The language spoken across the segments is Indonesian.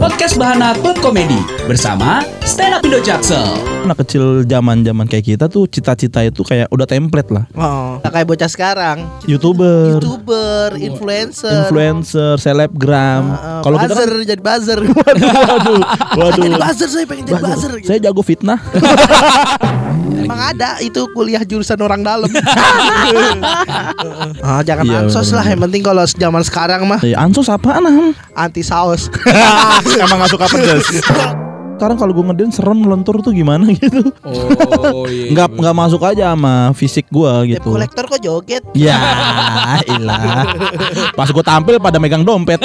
Podcast Bahana Klub Komedi bersama Stand Up Indo Jaksel. anak kecil zaman zaman kayak kita tuh cita-cita itu kayak udah template lah Oh, nggak kayak bocah sekarang. youtuber Youtuber, influencer. influencer selebgram Uh, kalau kita buzzer kan, jadi buzzer. waduh waduh jadi buzzer saya pengen jadi buzzer. saya jago fitnah Emang ada itu kuliah jurusan orang dalam. oh, jangan Iya, ansos lah. Yang penting kalau zaman sekarang mah Eh, ansos apaan am? anti saus. emang gak suka pedas sekarang kalau gue ngeden serem lentur tuh gimana gitu Oh iya. nggak nggak masuk aja sama fisik gue Debt gitu kolektor kok joget. ya ilah pas gue tampil pada megang dompet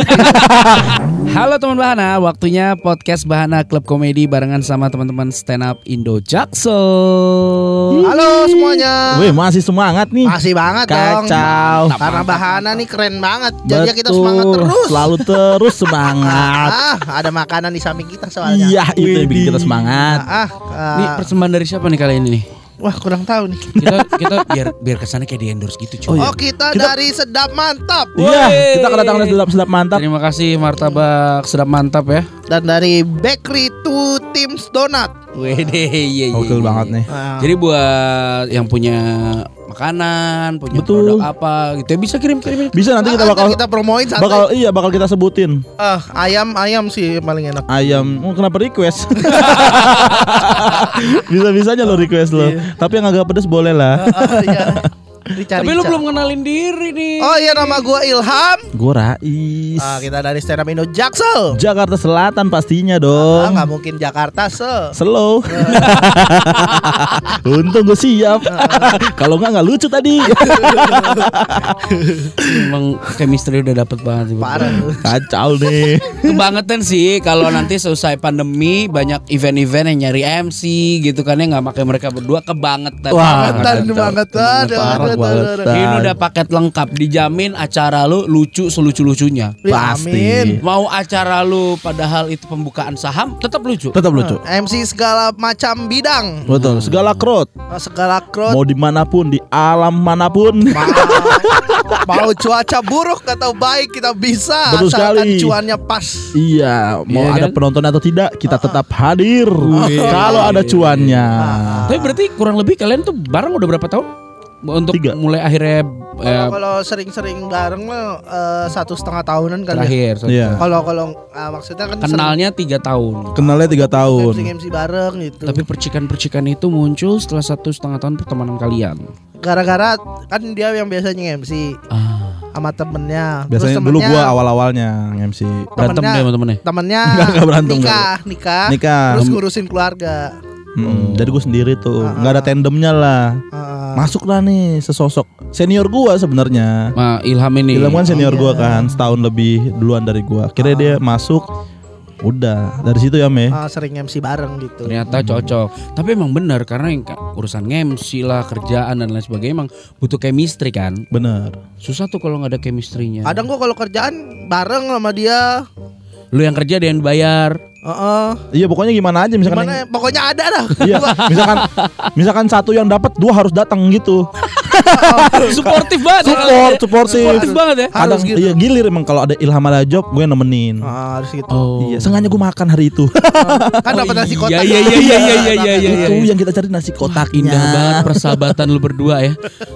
Halo teman Bahana, waktunya podcast Bahana Klub Komedi barengan sama teman-teman Stand Up Indo Jaksel. Halo semuanya. Wih masih semangat nih Masih banget dong. kacau Karena bahana nih keren banget. Jadi kita Betul. semangat terus. Selalu terus semangat. Ah, ada makanan di samping kita soalnya. iya, itu yang bikin kita semangat. Ah, ah, Ini ah. persembahan dari siapa nih kali ini nih? Wah kurang tahu nih. Kita kita biar biar kesannya kayak di endorse gitu cuy. Oh, kita, dari sedap mantap Iya, kita kedatangan sedap sedap mantap. Terima kasih martabak sedap mantap ya. dan dari bakery to Tim's Donut. Wede, iya iya. Gokil iya. banget nih. Ah. Jadi buat yang punya makanan, punya Betul. produk apa gitu ya bisa kirim-kirim. Bisa nanti kita Ah, bakal kita promoin santai. bakal iya bakal kita sebutin Ah, ayam ayam sih paling enak. ayam. Oh, kenapa request? bisa bisanya lo request lo. Tapi yang agak pedes boleh lah. Ah, iya. Dicari Tapi lu belum kenalin diri nih. Oh iya nama gua Ilham. Gue Rais. Ah, kita dari Stand Up Indo Jaksel. Jakarta Selatan pastinya Ah, dong. nggak mungkin Jakarta se. Slow. Untung gue siap. Kalau nggak nggak lucu tadi. Emang chemistry udah dapet banget sih. Parah. Kacau nih. Kebangetan sih kalau nanti selesai pandemi banyak event-event yang nyari MC gitu kan ya nggak pakai mereka berdua kebangetan. Wah, banget. Banget. aduh. Ini udah paket lengkap dijamin acara lu lucu selucu-lucunya. Ya, Pasti. Mau acara lu padahal itu pembukaan saham tetap lucu. Tetap lucu. MC segala macam bidang. Betul. Segala crowd. Ah, Segala crowd Mau di mana pun, di alam mana pun. mau, mau cuaca buruk atau baik kita bisa Betul asalkan sekali. cuannya pas. Iya, mau Iya ada kan? penonton atau tidak, kita tetap hadir. Kalau ada cuannya. Tapi berarti kurang lebih kalian tuh bareng udah berapa tahun? Untuk Tiga. mulai akhirnya Kalau eh, kalau sering-sering bareng mah eh, satu setengah tahunan kan ya. terakhir. Iya. Kalau kalau ah, maksudnya kan Kenalnya tiga tahun. Kenalnya tiga MC tahun. MC bareng gitu. Tapi percikan-percikan itu muncul setelah satu setengah tahun pertemanan kalian. Gara-gara kan dia yang biasanya MC Ah, sama temennya. Biasanya dulu gua awal-awalnya MC. berantem Temennya- temennya. temennya Enggak, enggak berantem, nikah, nikah, Nikah. terus ngurusin keluarga. Hmm, Jadi gue sendiri tuh, nggak ada tandemnya lah. Ah, Masuk lah nih sesosok senior gua sebenarnya. Nah, Ilham ini. Ilham kan senior iya. gua kan, setahun lebih duluan dari gua. Kira dia masuk, udah dari situ ya me. ah, sering MC bareng gitu. Ternyata cocok. Tapi emang benar karena yang urusan MC lah, kerjaan dan lain sebagainya emang butuh chemistry kan. Bener. Susah tuh kalau nggak ada chemistry-nya. Kadang gua kalau kerjaan bareng sama dia. Lu yang kerja dia yang bayar. Heeh. Iya pokoknya gimana aja misalkan. Gimana? ya? Pokoknya ada dah. Iya, misalkan misalkan satu yang dapat dua harus datang gitu. Suportif banget. Support, supportif. Suportif banget ya. Kadang Harus gitu. iya gilir emang kalau ada Ilham ada job gue yang nemenin. Ah, harus gitu. Oh. Iya, sengaja gue makan hari itu. Kan dapat nasi kotak. Iya iya iya iya iya iya iya. itu yang kita cari nasi kotaknya. Indah banget persahabatan lu berdua ya.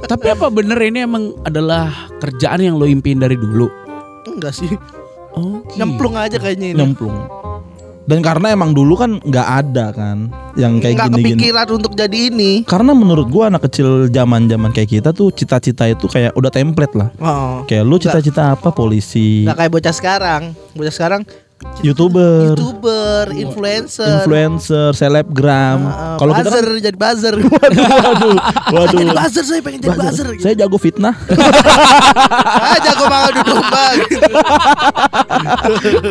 Tapi apa bener ini emang adalah kerjaan yang lo impiin dari dulu? Enggak sih. Oke. Nyemplung aja kayaknya ini. nyemplung. Dan karena emang dulu kan nggak ada kan yang kayak Enggak gini-gini. kepikiran untuk jadi ini. Karena menurut gua anak kecil zaman-zaman kayak kita tuh cita-cita itu kayak udah template lah. Oh. Kayak lu cita-cita apa? Polisi, Enggak kayak bocah sekarang. Bocah sekarang YouTuber, YouTuber, influencer. influencer, selebgram. Ah, ah, Kalau kita buzzer kan jadi buzzer. waduh, waduh. jadi buzzer saya pengen jadi buzzer. Saya jago fitnah. Ah, jago mau adu domba gitu.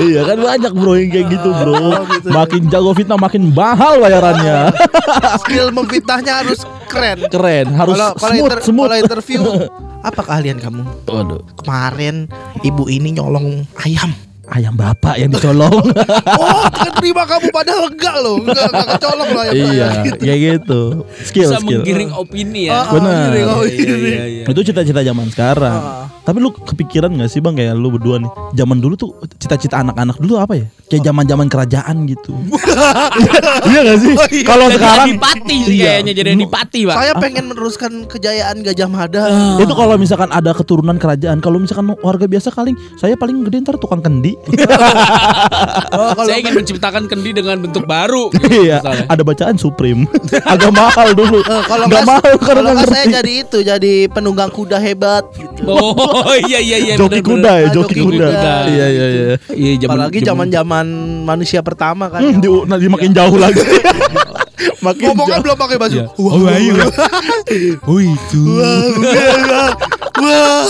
iya kan banyak bro yang kayak gitu bro. Oh, gitu. Makin jago fitnah makin mahal bayarannya. Skill memfitnahnya harus keren. Keren, harus Kalau kalau smooth, inter- smooth. kalau interview apa keahlian kamu? Waduh, Kemarin ibu ini nyolong ayam. Ayam bapak yang dicolong. Oh, kan terima kamu padahal enggak loh. Enggak, enggak kecolong loh ayam. iya, kayak gitu. Skill, Bisa skill. menggiring opini ya. Ah, ah, Bener. giring, oh, Iya, iya, iya. Itu cita-cita zaman sekarang. Ah, Tapi lu kepikiran gak sih bang kayak lu berdua nih? Zaman dulu tuh cita-cita anak-anak dulu apa ya? Kayak zaman-zaman kerajaan gitu. Iya gak sih? Kalau Jadi sekarang adipati sih Iya. kayaknya jadi adipati pak Saya pengen meneruskan kejayaan Gajah Mada. Itu kalau misalkan ada keturunan kerajaan Kalau misalkan warga biasa paling Saya paling gede ntar tukang kendi. Oh, kalau Saya ingin menciptakan kendi dengan bentuk baru Iya misalnya. Ada bacaan Supreme. Agak mahal dulu. Eh, kalau Nggak nggak mahal karena kalau saya jadi itu jadi penunggang kuda hebat gitu. Oh iya iya iya Joki kuda ya Joki kuda. Iya iya iya Iya zaman Apalagi zaman-zaman manusia pertama kan. Hmm, di, nanti makin jauh lagi Makin Ngomongnya jauh belum pakai baju. Iya. Wah, Oh, wah, iya. wah. Oh itu Wah, wah.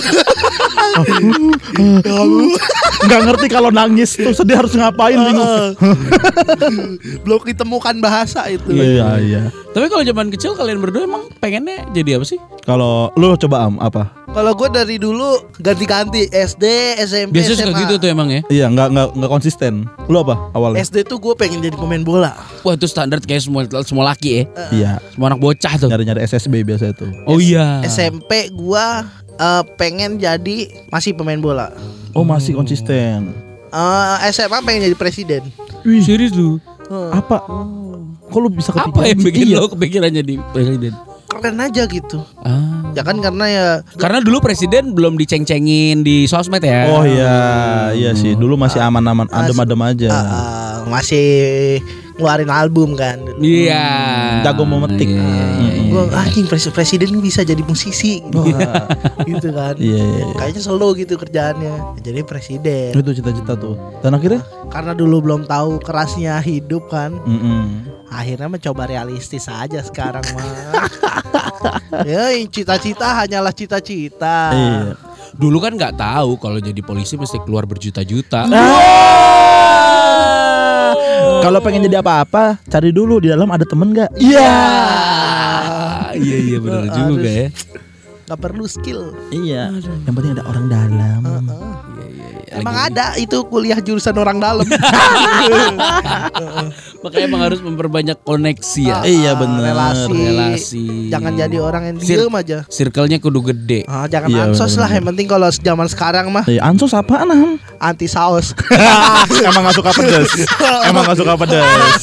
Nggak ngerti kalau nangis tuh sedih harus ngapain bingung belum ditemukan bahasa itu. Iya iya Tapi kalau zaman kecil kalian berdua emang pengennya jadi apa sih? Kalau lu coba am apa? Kalau gue dari dulu ganti-ganti SD, SMP, Biasanya suka SMA. gitu tuh emang ya Iya nggak nggak nggak konsisten. Lu apa awalnya? SD tuh gue pengen jadi pemain bola. Wah itu standar kayak semua semua laki ya Iya Semua anak bocah tuh nyari nyari SSB biasa itu. Oh iya SMP gue eh, pengen jadi masih pemain bola. Oh masih konsisten. Eh, SMA pengen jadi presiden. Wih serius lu Apa? Kok lu bisa kepikiran? Apa yang bikin Iya. lo kepikiran jadi presiden? Keren aja gitu. Ah. Ya kan karena ya Karena dulu presiden belum diceng-cengin di sosmed ya Oh iya iya sih. Dulu masih aman-aman, adem-adem aja. ah, ah, masih ngeluarin album kan. Iya Jago memetik. Iya, iya, iya. Gue anjing pres- presiden bisa jadi musisi gitu, gitu kan. Iya iya. iya. Kayaknya slow gitu kerjaannya. Jadi presiden. Itu cita-cita tuh. Dan akhirnya? Karena dulu belum tahu kerasnya hidup kan. Mm-mm. Akhirnya mencoba realistis aja sekarang mah. ya cita-cita hanyalah cita-cita. Iya. Dulu kan nggak tahu kalau jadi polisi mesti keluar berjuta-juta Kalau pengen jadi apa-apa, cari dulu di dalam ada temen gak? Iya. Ah, Iya iya benar juga ya Gak perlu skill. Iya. Yang penting ada orang dalam. Emang ada itu kuliah jurusan orang dalam. Makanya emang harus memperbanyak koneksi ya Iya, Ah, bener. Relasi. Relasi Jangan jadi orang yang Sir- diem aja. Circle-nya kudu gede Ah, jangan Iya, ansos bener-bener. lah. Yang penting kalau zaman sekarang mah Iya, ansos apaan Ham? anti saus. Emang gak suka pedes. Emang gak suka pedes.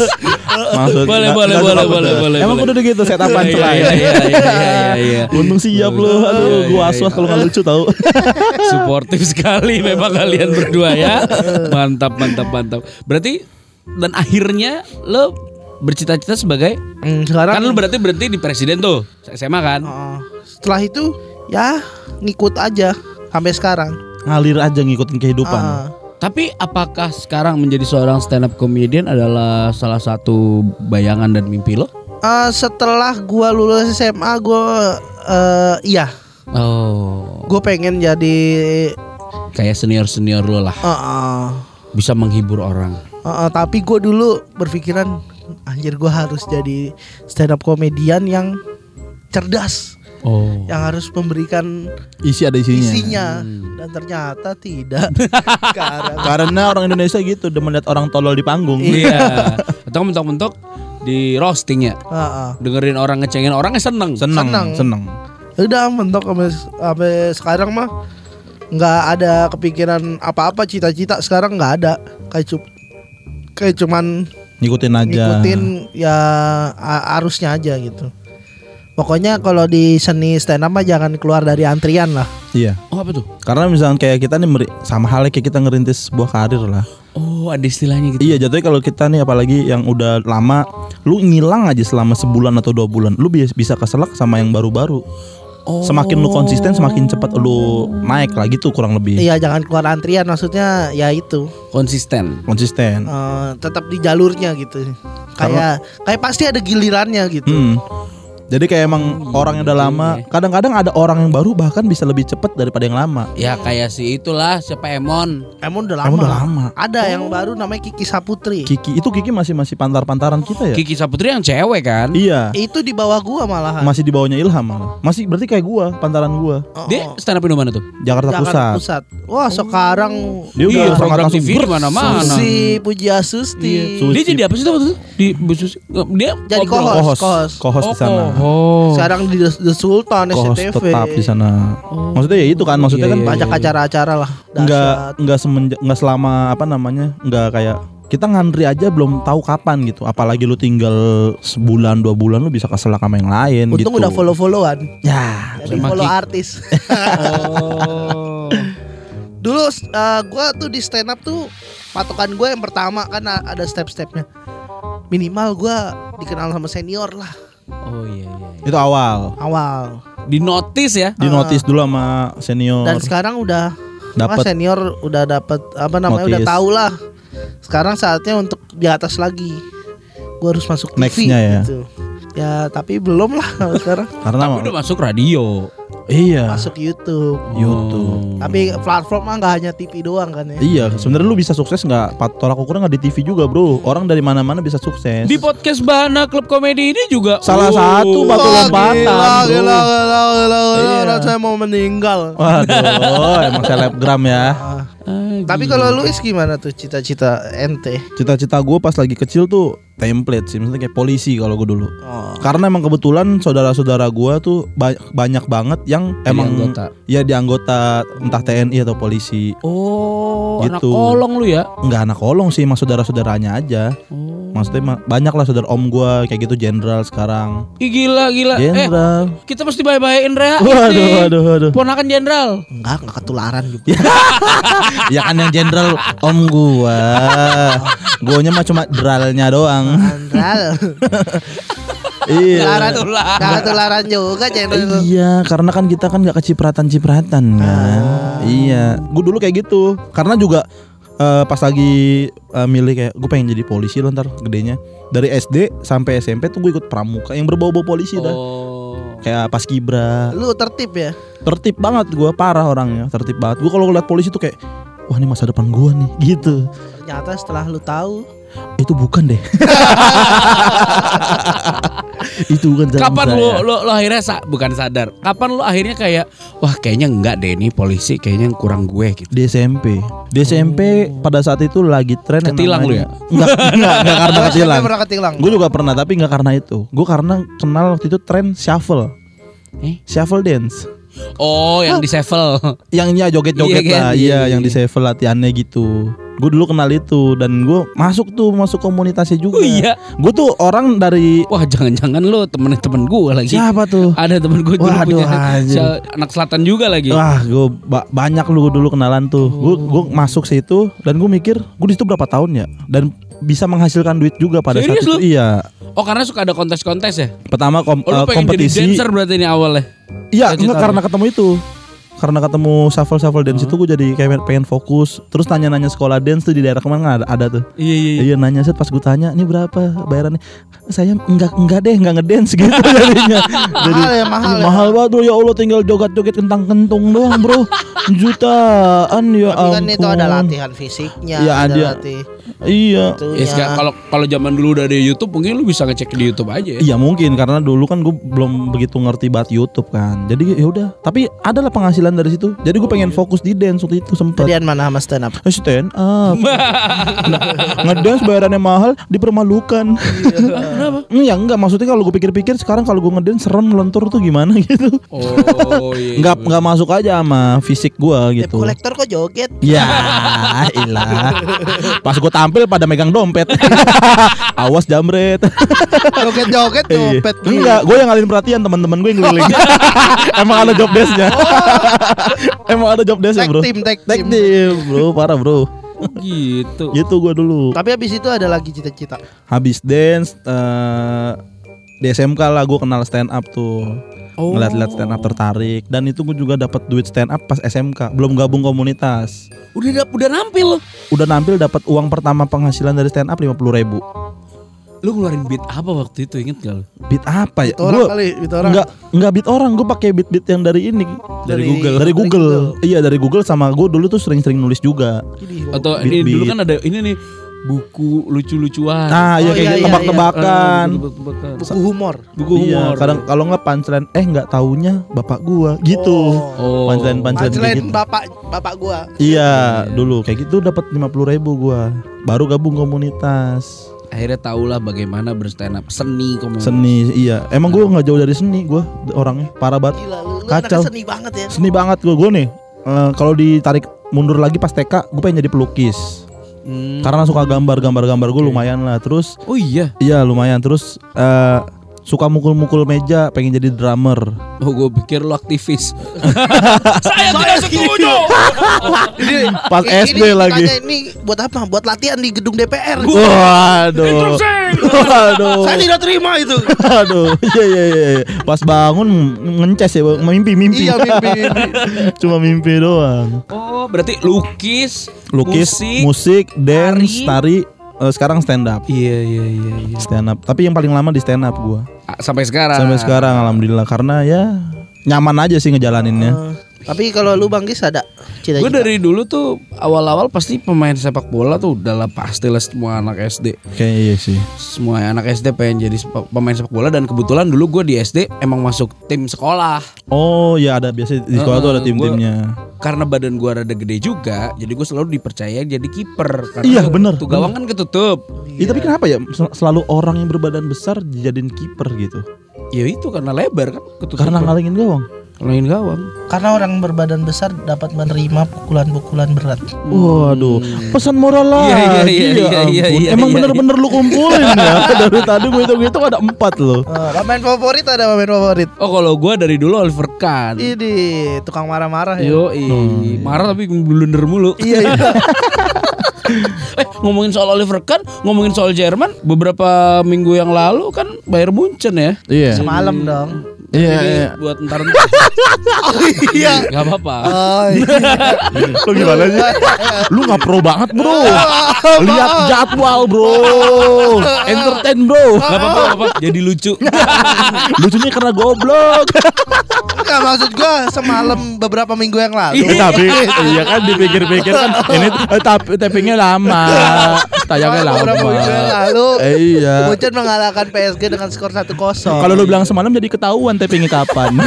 Maksud Boleh, nggak- boleh, suka boleh, boleh, boleh, Emang boleh. udah gitu setupan Iya, celah. iya, iya, iya, iya, iya. Untung siap lu. Iya, Aduh, iya, gua iya, aswas iya. kalau nggak lucu tahu. Suportif sekali memang kalian berdua ya Mantap mantap mantap Berarti dan akhirnya lo bercita-cita sebagai Hmm, sekarang Kan lo berarti berhenti di presiden tuh SMA kan Oh, setelah itu ya ngikut aja sampai sekarang. Ngalir aja ngikutin kehidupan. Ah, Tapi apakah sekarang menjadi seorang stand up comedian adalah salah satu bayangan dan mimpi lo? ah, setelah gua lulus SMA gua eh, iya, Oh, gue pengen jadi kayak senior-senior lo lah ah, ah. Bisa menghibur orang Ah, tapi gue dulu berpikiran anjir gue harus jadi stand up komedian yang cerdas, Oh yang harus memberikan Isi ada isinya. isinya dan ternyata tidak. Karena Karena orang Indonesia gitu udah melihat orang tolol di panggung. Iya Atau mentok-mentok di roasting ya ah. Dengerin orang ngecengin orang seneng Seneng, Seneng. seneng. udah mentok sampai sekarang mah nggak ada kepikiran apa-apa cita-cita sekarang nggak ada kayak kayak cuman Ngikutin aja. ngikutin ya arusnya aja gitu pokoknya kalau di seni stand up mah jangan keluar dari antrian lah Iya. Oh apa tuh? Karena misalnya kayak kita nih sama halnya kayak kita ngerintis sebuah karir lah. Oh ada istilahnya gitu Iya jatuhnya kalau kita nih apalagi yang udah lama Lu ngilang aja selama sebulan atau dua bulan Lu bi- bisa keselak sama yang baru-baru Oh. Semakin lu konsisten semakin cepat lu naik lagi tuh kurang lebih. Iya jangan keluar antrian maksudnya ya itu. Konsisten. Konsisten. Eh, tetap di jalurnya gitu. Kayak kayak pasti ada gilirannya gitu. Hmm. Jadi kayak emang Oh, orang yang udah iya, lama iya. Kadang-kadang ada orang yang baru bahkan bisa lebih cepat daripada yang lama Ya kayak si itulah siapa Emon emang udah lama Emang udah lama ada yang baru namanya Kiki Saputri Kiki itu Kiki masih masih pantar-pantaran kita ya Kiki Saputri yang cewek kan Iya itu di bawah gua malahan Masih di bawahnya Ilham malah Masih berarti kayak gua Pantaran gua Oh, Dia oh. stand up di mana tuh? Jakarta, Jakarta Pusat, Pusat. Wah sekarang Dia udah Iya, sangat program langsung TV di mana-mana. Susi Pujiastuti Susi. Dia jadi apa sih tuh? Di Susi? Dia Jadi kohos. Kohos, kohos Oh, di sana. Oh. Sekarang di The, The Sultan Kos SCTV. tetap di sana. Maksudnya ya itu kan, maksudnya Iya, kan iya, Banyak acara-acara lah. nggak Dahsyat. nggak semenjak nggak selama apa namanya nggak kayak kita ngantri aja belum tahu kapan gitu apalagi lu tinggal sebulan dua bulan lu bisa kesel sama yang lain Untung gitu udah follow-followan. ya Jadi follow artis. Oh. Dulu eh, gua tuh di stand up tuh patokan gue yang pertama kan ada step-stepnya. Minimal gua dikenal sama senior lah Oh iya iya. iya. itu awal awal. Di notice ya. di notice dulu sama senior Dan sekarang udah dapat apa senior udah dapat apa namanya udah Notice. tahu lah. Sekarang saatnya untuk di atas lagi. Gua harus masuk TV Next-nya ya. gitu. Ya tapi belum lah kalau sekarang karena Tapi udah masuk radio. Iya masuk YouTube. YouTube. Tapi platform mah nggak hanya TV doang kan ya. iya sebenarnya lu bisa sukses nggak tolak ukurnya nggak di TV juga bro orang dari mana mana bisa sukses Di podcast Bahana Klub Komedi ini juga Salah Oh. satu batu lompatan gila, gila, gila, gila, gila. Iya. Saya mau meninggal. waduh emang selebgram ya Ah. Ah, Tapi kalau Luis gimana tuh cita-cita ente? cita-cita gue pas lagi kecil tuh template sih misalnya kayak polisi kalau gue dulu Oh. karena emang kebetulan saudara-saudara gua tuh ba- banyak banget yang Jadi emang anggota. ya di anggota entah TNI atau polisi Oh, anak Gitu. kolong lu ya. nggak anak kolong sih mas saudara-saudaranya aja Oh. maksudnya banyak lah saudara om gua kayak gitu jenderal sekarang Ih, gila gila. Eh, jenderal kita mesti bye-byein Rea. waduh waduh waduh Ponakan jenderal. Enggak, enggak ketularan gitu. ya kan yang jenderal om gua guanya mah cuma dralnya doang Andral. iya ketularan juga channel. Iya, karena kan kita kan nggak kecipratan-cipratan kan. Iya, gue dulu kayak gitu. Karena juga eh, pas lagi eh, milih kayak gue pengen jadi polisi loh ntar gedenya. Dari SD sampai SMP tuh gue ikut pramuka yang berbau-bau polisi dah. Oh. Kayak pas kibra. Lu tertib ya? Tertib banget gue, parah orangnya, tertib banget. Gue kalau ngeliat polisi tuh kayak Wah ini masa depan gue nih gitu Ternyata setelah lu tahu Itu bukan deh Itu bukan Kapan saya. lu, lu lu akhirnya sa- bukan sadar? Kapan lu akhirnya kayak wah kayaknya enggak deh ini polisi kayaknya yang kurang gue gitu. Di SMP Di SMP pada saat itu lagi tren yang Ketilang lu namanya- Enggak, enggak, enggak karena ketilang ketilang. Gue juga pernah tapi enggak karena itu Gue karena kenal waktu itu tren shuffle Eh? Shuffle dance Oh, yang di sevel. Yang ya joget-joget Iya kan? lah Iya, Iya iya, yang di shuffle latihannya gitu Gue dulu kenal itu Dan gue masuk tuh Masuk komunitasnya juga Oh iya. Gue tuh orang dari Wah, jangan-jangan lu temen temen gue lagi. Siapa tuh? Ada temen gue dulu Waduh, punya anak selatan juga lagi. Wah, gue banyak lu dulu kenalan tuh. Gue gue masuk situ dan gue mikir, gue di situ berapa tahun ya? Dan bisa menghasilkan duit juga pada saat Serius itu. lu? Iya. Oh, karena suka ada kontes-kontes ya? Pertama kom- Oh, lu pengen kompetisi. jadi dancer berarti ini awalnya. Iya, enggak karena ketemu itu. Karena ketemu shuffle shuffle dance itu gue jadi kayak pengen fokus. Terus nanya-nanya sekolah dance tuh di daerah ke mana ada, ada tuh. Iya, iya. iya. Iya nanya set pas gue tanya, ini berapa bayarannya? Saya enggak enggak deh, enggak ngedance gitu jadinya. Jadi, Mahal ya, mahal ya. mahal banget bro, ya Allah tinggal joget-joget kentang kentung doang bro. Jutaan ya Tapi kan itu ada ampun. latihan fisiknya, Iya, ada ada. latih Iya. Ya, kalau kalau zaman dulu udah ada YouTube, mungkin lu bisa ngecek di YouTube aja ya. Iya mungkin karena dulu kan gue belum begitu ngerti banget YouTube kan. Jadi ya udah. Tapi adalah penghasilan dari situ. Jadi gue pengen fokus di dance waktu itu sempet. Tadian mana sama stand up? Eh, stand up. nah, ngedance bayarannya mahal dipermalukan. Kenapa? ya enggak maksudnya kalau gue pikir-pikir sekarang kalau gue ngedance serem lentur tuh gimana gitu. Oh, iya. Enggak enggak masuk aja sama fisik gue gitu. kolektor kok joget? Ya, ilah. Pas gue tampil pada megang dompet. Awas jamret. Joget-joget Iya. dompet gitu. Enggak, gue yang ngalihin perhatian teman-teman gue yang keliling. Emang ada job desk-nya. Emang ada job desk-nya, Tag Bro. team, tag team. team, Bro. Parah, Bro. gitu. Gitu gue dulu. Tapi habis itu ada lagi cita-cita. Habis dance eh di SMK lah gue kenal stand up tuh. Oh. Ngeliat-liat stand up tertarik dan itu gue juga dapat duit stand up pas SMK. Belum gabung komunitas. Udah dap- udah nampil. Udah nampil dapat uang pertama penghasilan dari stand up 50 ribu. Lu ngeluarin beat apa waktu itu inget gak lu? Beat apa ya? Itu orang Gua- kali, itu orang. Enggak, enggak beat orang, gue pakai beat-beat yang dari ini. Dari- Dari Google. Dari dari Google. Google. Iya, dari Google sama gue dulu tuh sering-sering nulis juga. Atau Beat- ini dulu beat. kan ada ini nih buku lucu-lucuan. Nah, Oh, iya kayak iya, gitu, iya, tebak-tebakan. Ah, tebak-tebakan. buku humor. Buku Iya, humor. kadang kalau nggak punchline, eh nggak taunya bapak gua gitu. Oh. Punchline punchline kayak Punchline gitu. bapak bapak gua. Iya, dulu kayak gitu dapat 50 ribu gua. Baru gabung komunitas. akhirnya tahulah bagaimana berstand up seni komedi. Seni iya. Emang gue nggak jauh dari seni gue orangnya parah banget. Gila lu, lu Kacau. seni banget ya. Seni banget gue gue nih. eh, kalau ditarik mundur lagi pas TK, gue pengen jadi pelukis. Hmm. Karena suka gambar, gambar-gambar gue lumayan lah. Terus Oh iya. iya lumayan. Terus eh, suka mukul-mukul meja, pengen jadi drummer. Oh gue pikir lu aktivis. Saya tidak setuju. Ini- Pas ini- SD ini lagi. tanya Ini buat apa? Buat latihan di gedung DPR. Waduh. Waduh. Saya tidak terima itu. Aduh, iya iya iya. iya. Pas bangun ngences ya, mimpi mimpi. Iya, mimpi, mimpi. Cuma mimpi doang. Oh berarti lukis, Lukis, musik. musik, dance, tari, eh, sekarang stand up. Iya iya iya. iya. Stand up. Tapi yang paling lama di stand up gua. Ah, Sampai sekarang. Sampai sekarang alhamdulillah karena ya nyaman aja sih ngejalaninnya. Eh, Tapi kalau lu Bang Gis ada cita-cita. Gue dari dulu tuh awal-awal pasti pemain sepak bola tuh udah lah pastilah semua anak SD. Kayak iya sih. Semua anak SD pengen jadi sepak- pemain sepak bola dan kebetulan dulu gue di SD emang masuk tim sekolah. Oh ya ada biasa di sekolah tuh ada tim-timnya. Karena badan gue rada gede juga, jadi gue selalu dipercaya jadi kiper. Iya, bener, Tuh gawang kan ketutup. Iya tapi kenapa ya sel- selalu orang yang berbadan besar dijadiin kiper gitu? Ya itu karena lebar kan ketutup. Karena ngalingin gawang. Ngalangin gawang. Karena orang berbadan besar dapat menerima pukulan-pukulan berat. Waduh, pesan moral lagi. Iya, iya, iya, ya iya, iya, iya, Emang iya, bener-bener lu kumpulin ya. Dari tadi gue hitung-hitung ada empat loh. Eh, pemain favorit ada pemain favorit. Oh kalau gue dari dulu Oliver Kahn. Ini tukang marah-marah ya. Yo, marah tapi blunder mulu. Iya iya. eh ngomongin soal Oliver Kahn, ngomongin soal Jerman, beberapa minggu yang lalu kan Bayern Munchen ya. Iya. Semalam dong. Iya, Jadi iya. buat ntar Oh iya. nggak apa-apa. Oh iya. Lu gimana sih? Lu nggak pro banget bro. Lihat jadwal bro. Entertain bro. Gak apa-apa. Jadi lucu. Lucunya karena goblok. Enggak maksud gua semalam beberapa minggu yang lalu. Eh, tapi iya kan dipikir-pikir kan ini eh, tapi tappingnya lama. Tayangnya lama. Beberapa minggu yang lalu. Eh, iya. Munchen mengalahkan PSG dengan skor 1-0. Kalau lu bilang semalam jadi ketahuan tappingnya kapan.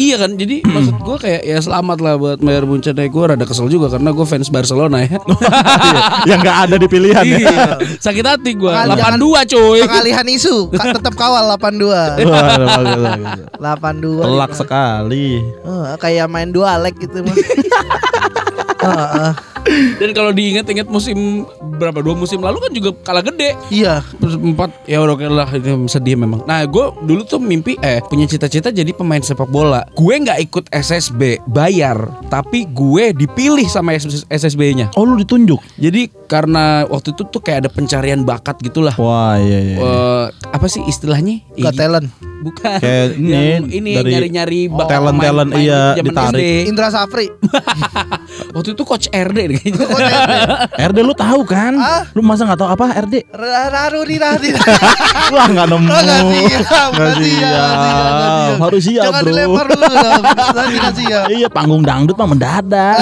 iya kan, jadi maksud gue kayak ya selamat lah buat Bayern Munchen. Ya, gue rada kesel juga karena gue fans Barcelona ya. Yang nggak ada di pilihan ya. Iya. Sakit hati gue. Makanya jangan- 82 cuy. Pengalihan isu, tetap kawal 82. Wah, bagus, bagus. 82. Telak sekali. Eh, kayak main dua leg gitu mah. Heeh. Dan kalau diingat-ingat musim berapa dua musim lalu kan juga kalah gede. Iya. Empat ya udah oke lah sedih memang. Nah gue dulu tuh mimpi eh punya cita-cita jadi pemain sepak bola. Gue nggak ikut SSB bayar, tapi gue dipilih sama SSB-nya. Oh lu ditunjuk? Jadi karena waktu itu tuh kayak ada pencarian bakat gitulah. Wah iya iya. Eh, apa sih istilahnya? Got talent. Bukan. Kayak ini Yang ini dari nyari-nyari bak- talent-talent, pemain- iya, pemain zaman ditarik. SD. Indra Safri. Waktu itu coach RD kayaknya. RD lu tahu kan? Ah? Lu masa nggak tahu apa RD? Raru di rari. Wah nggak nemu. Nggak siap, Nggak siap. Harus siap Jangan bro. dilempar dulu nggak siap. Iya panggung dangdut mah mendadak.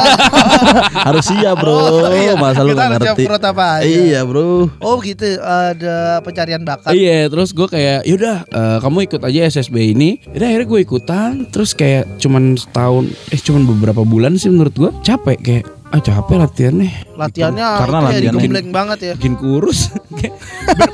Harus siap bro. Oh, iya. Masa lu Kita nggak ngerti? perut apa aja. Iya bro. Oh gitu ada pencarian bakat. Iya, terus gue kayak yaudah eh, kamu ikut aja SSB ini. Yaudah akhirnya gue ikutan, terus kayak cuman setahun, eh cuman beberapa bulan sih menurut gue capek kayak ah capek latihannya, Latihannya Karena itu ya latihannya- digembleng banget ya. bikin kurus.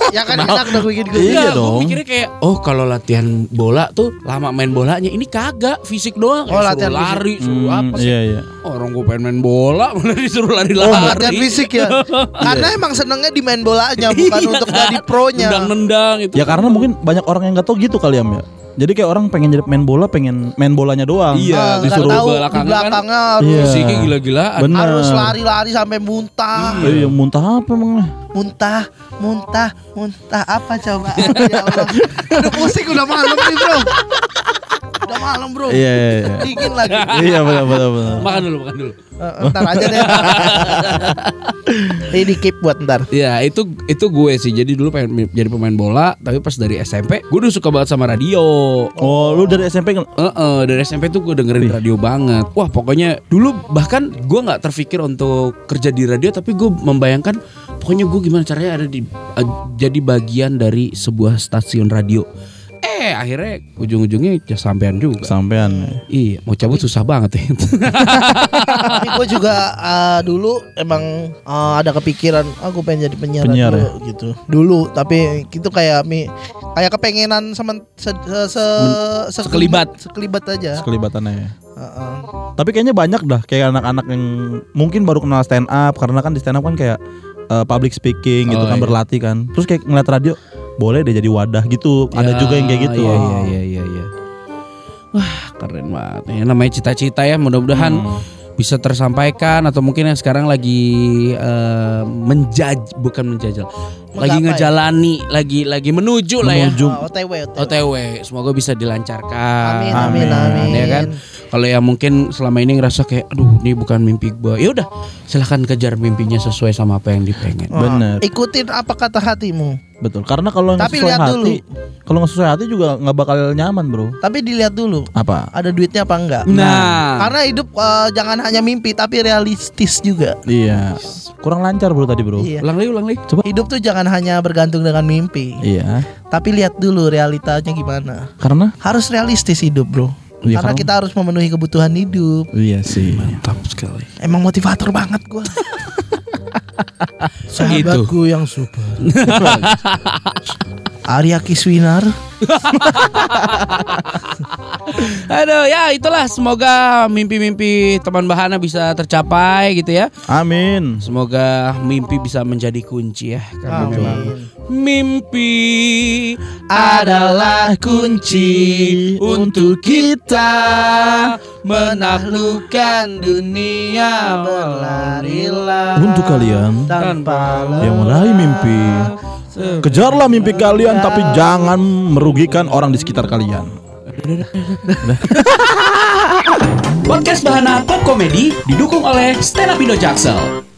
Ya kan enak dong bikin gue. Iya Enggak, dong. Gue mikirnya kayak oh kalau latihan bola tuh lama main bolanya, ini kagak fisik doang. Oh, Kayak latihan suruh lari, suruh Hmm, apa sih? Iya iya. Orang gue pengen main bola, malah disuruh lari-lari. Oh, latihan fisik ya. Karena emang senengnya di main bolanya bukan Iya. untuk jadi pronya. Nendang-nendang itu. Ya karena mungkin banyak orang yang nggak tahu gitu kali ya. Jadi kayak orang pengen jadi main bola, pengen main bolanya doang. Iya, Ah, nggak disuruh tahu di belakangnya kan belakangnya harus Iya. fisiknya gila-gilaan. Bener. harus lari-lari sampai muntah. Eh, yang muntah apa emang? Muntah, muntah, muntah apa coba? ya Allah. Udah pusing udah malam nih, Bro. Udah malam, Bro. Iya iya iya. Dingin lagi. Iya benar benar benar. Makan dulu, makan dulu. Eh, ntar aja deh. Ini di keep buat ntar. Ya itu itu gue sih jadi dulu pengen jadi pemain bola tapi pas dari SMP gue udah suka banget sama radio. Oh, lu dari SMP? Heeh, dari SMP tuh gue dengerin radio banget. Wah pokoknya dulu bahkan gue nggak terpikir untuk kerja di radio tapi gue membayangkan pokoknya gue gimana caranya ada di eh, jadi bagian dari sebuah stasiun radio. Eh akhirnya ujung-ujungnya ya sampean juga. Sampean. Iya, mau cabut susah banget ya. Tapi gue juga uh, dulu emang uh, ada kepikiran aku pengen jadi penyiar, Penyiar dulu, gitu. Dulu tapi itu kayak mi kayak kepengenan sama se, se, se- Sekelibat. sekelibat aja. Sekelibatannya ya. Heeh. Tapi kayaknya banyak dah kayak anak-anak yang mungkin baru kenal stand up karena kan di stand up kan kayak eh, public speaking gitu Oh, kan iya. berlatih kan. Terus kayak ngeliat radio boleh deh jadi wadah gitu. Ada Ya, juga yang kayak gitu. Iya iya iya iya. iya. Wah keren banget. Ya, namanya cita-cita ya. Mudah-mudahan Hmm. bisa tersampaikan atau mungkin yang sekarang lagi eh, menjaj bukan menjajal, lagi Menggapai. ngejalani, lagi lagi menuju, lah ya. Menuju. Oh, OTW, OTW. OTW, semoga bisa dilancarkan. Amin, amin, amin. Ya kan? Kalau yang mungkin selama ini ngerasa kayak, aduh, ini bukan mimpi gua. Ya udah, silahkan kejar mimpinya sesuai sama apa yang dipengen. Oh, Bener. Ikutin apa kata hatimu. Betul. Karena kalau nggak Tapi sesuai lihat hati, dulu. kalau nggak sesuai hati juga nggak bakal nyaman bro. Tapi dilihat dulu Apa? ada duitnya apa enggak. Nah, Karena hidup eh, jangan hanya mimpi tapi realistis juga. Iya. Kurang lancar bro tadi bro. Iya. ulang lagi, ulang lagi. Coba. Hidup tuh jangan hanya bergantung dengan mimpi, Iya. tapi lihat dulu realitanya gimana. Karena Harus realistis hidup, Bro. Iya, Karena karena- kita harus memenuhi kebutuhan hidup. iya sih. Mantap sekali. Emang motivator banget gua. Sahabatku yang super. Arya Kiswinar. Aduh, ya itulah. Semoga mimpi-mimpi teman Bahana bisa tercapai gitu ya. Amin. Semoga mimpi bisa menjadi kunci ya. Karena memang mimpi adalah kunci untuk kita menaklukkan dunia berlari-lari Untuk kalian tanpa yang meraih mimpi, kejarlah mimpi kalian tapi jangan merugikan orang di sekitar kalian. Podcast Bahana Pop Comedy didukung oleh Stand Up Indo Jaksel.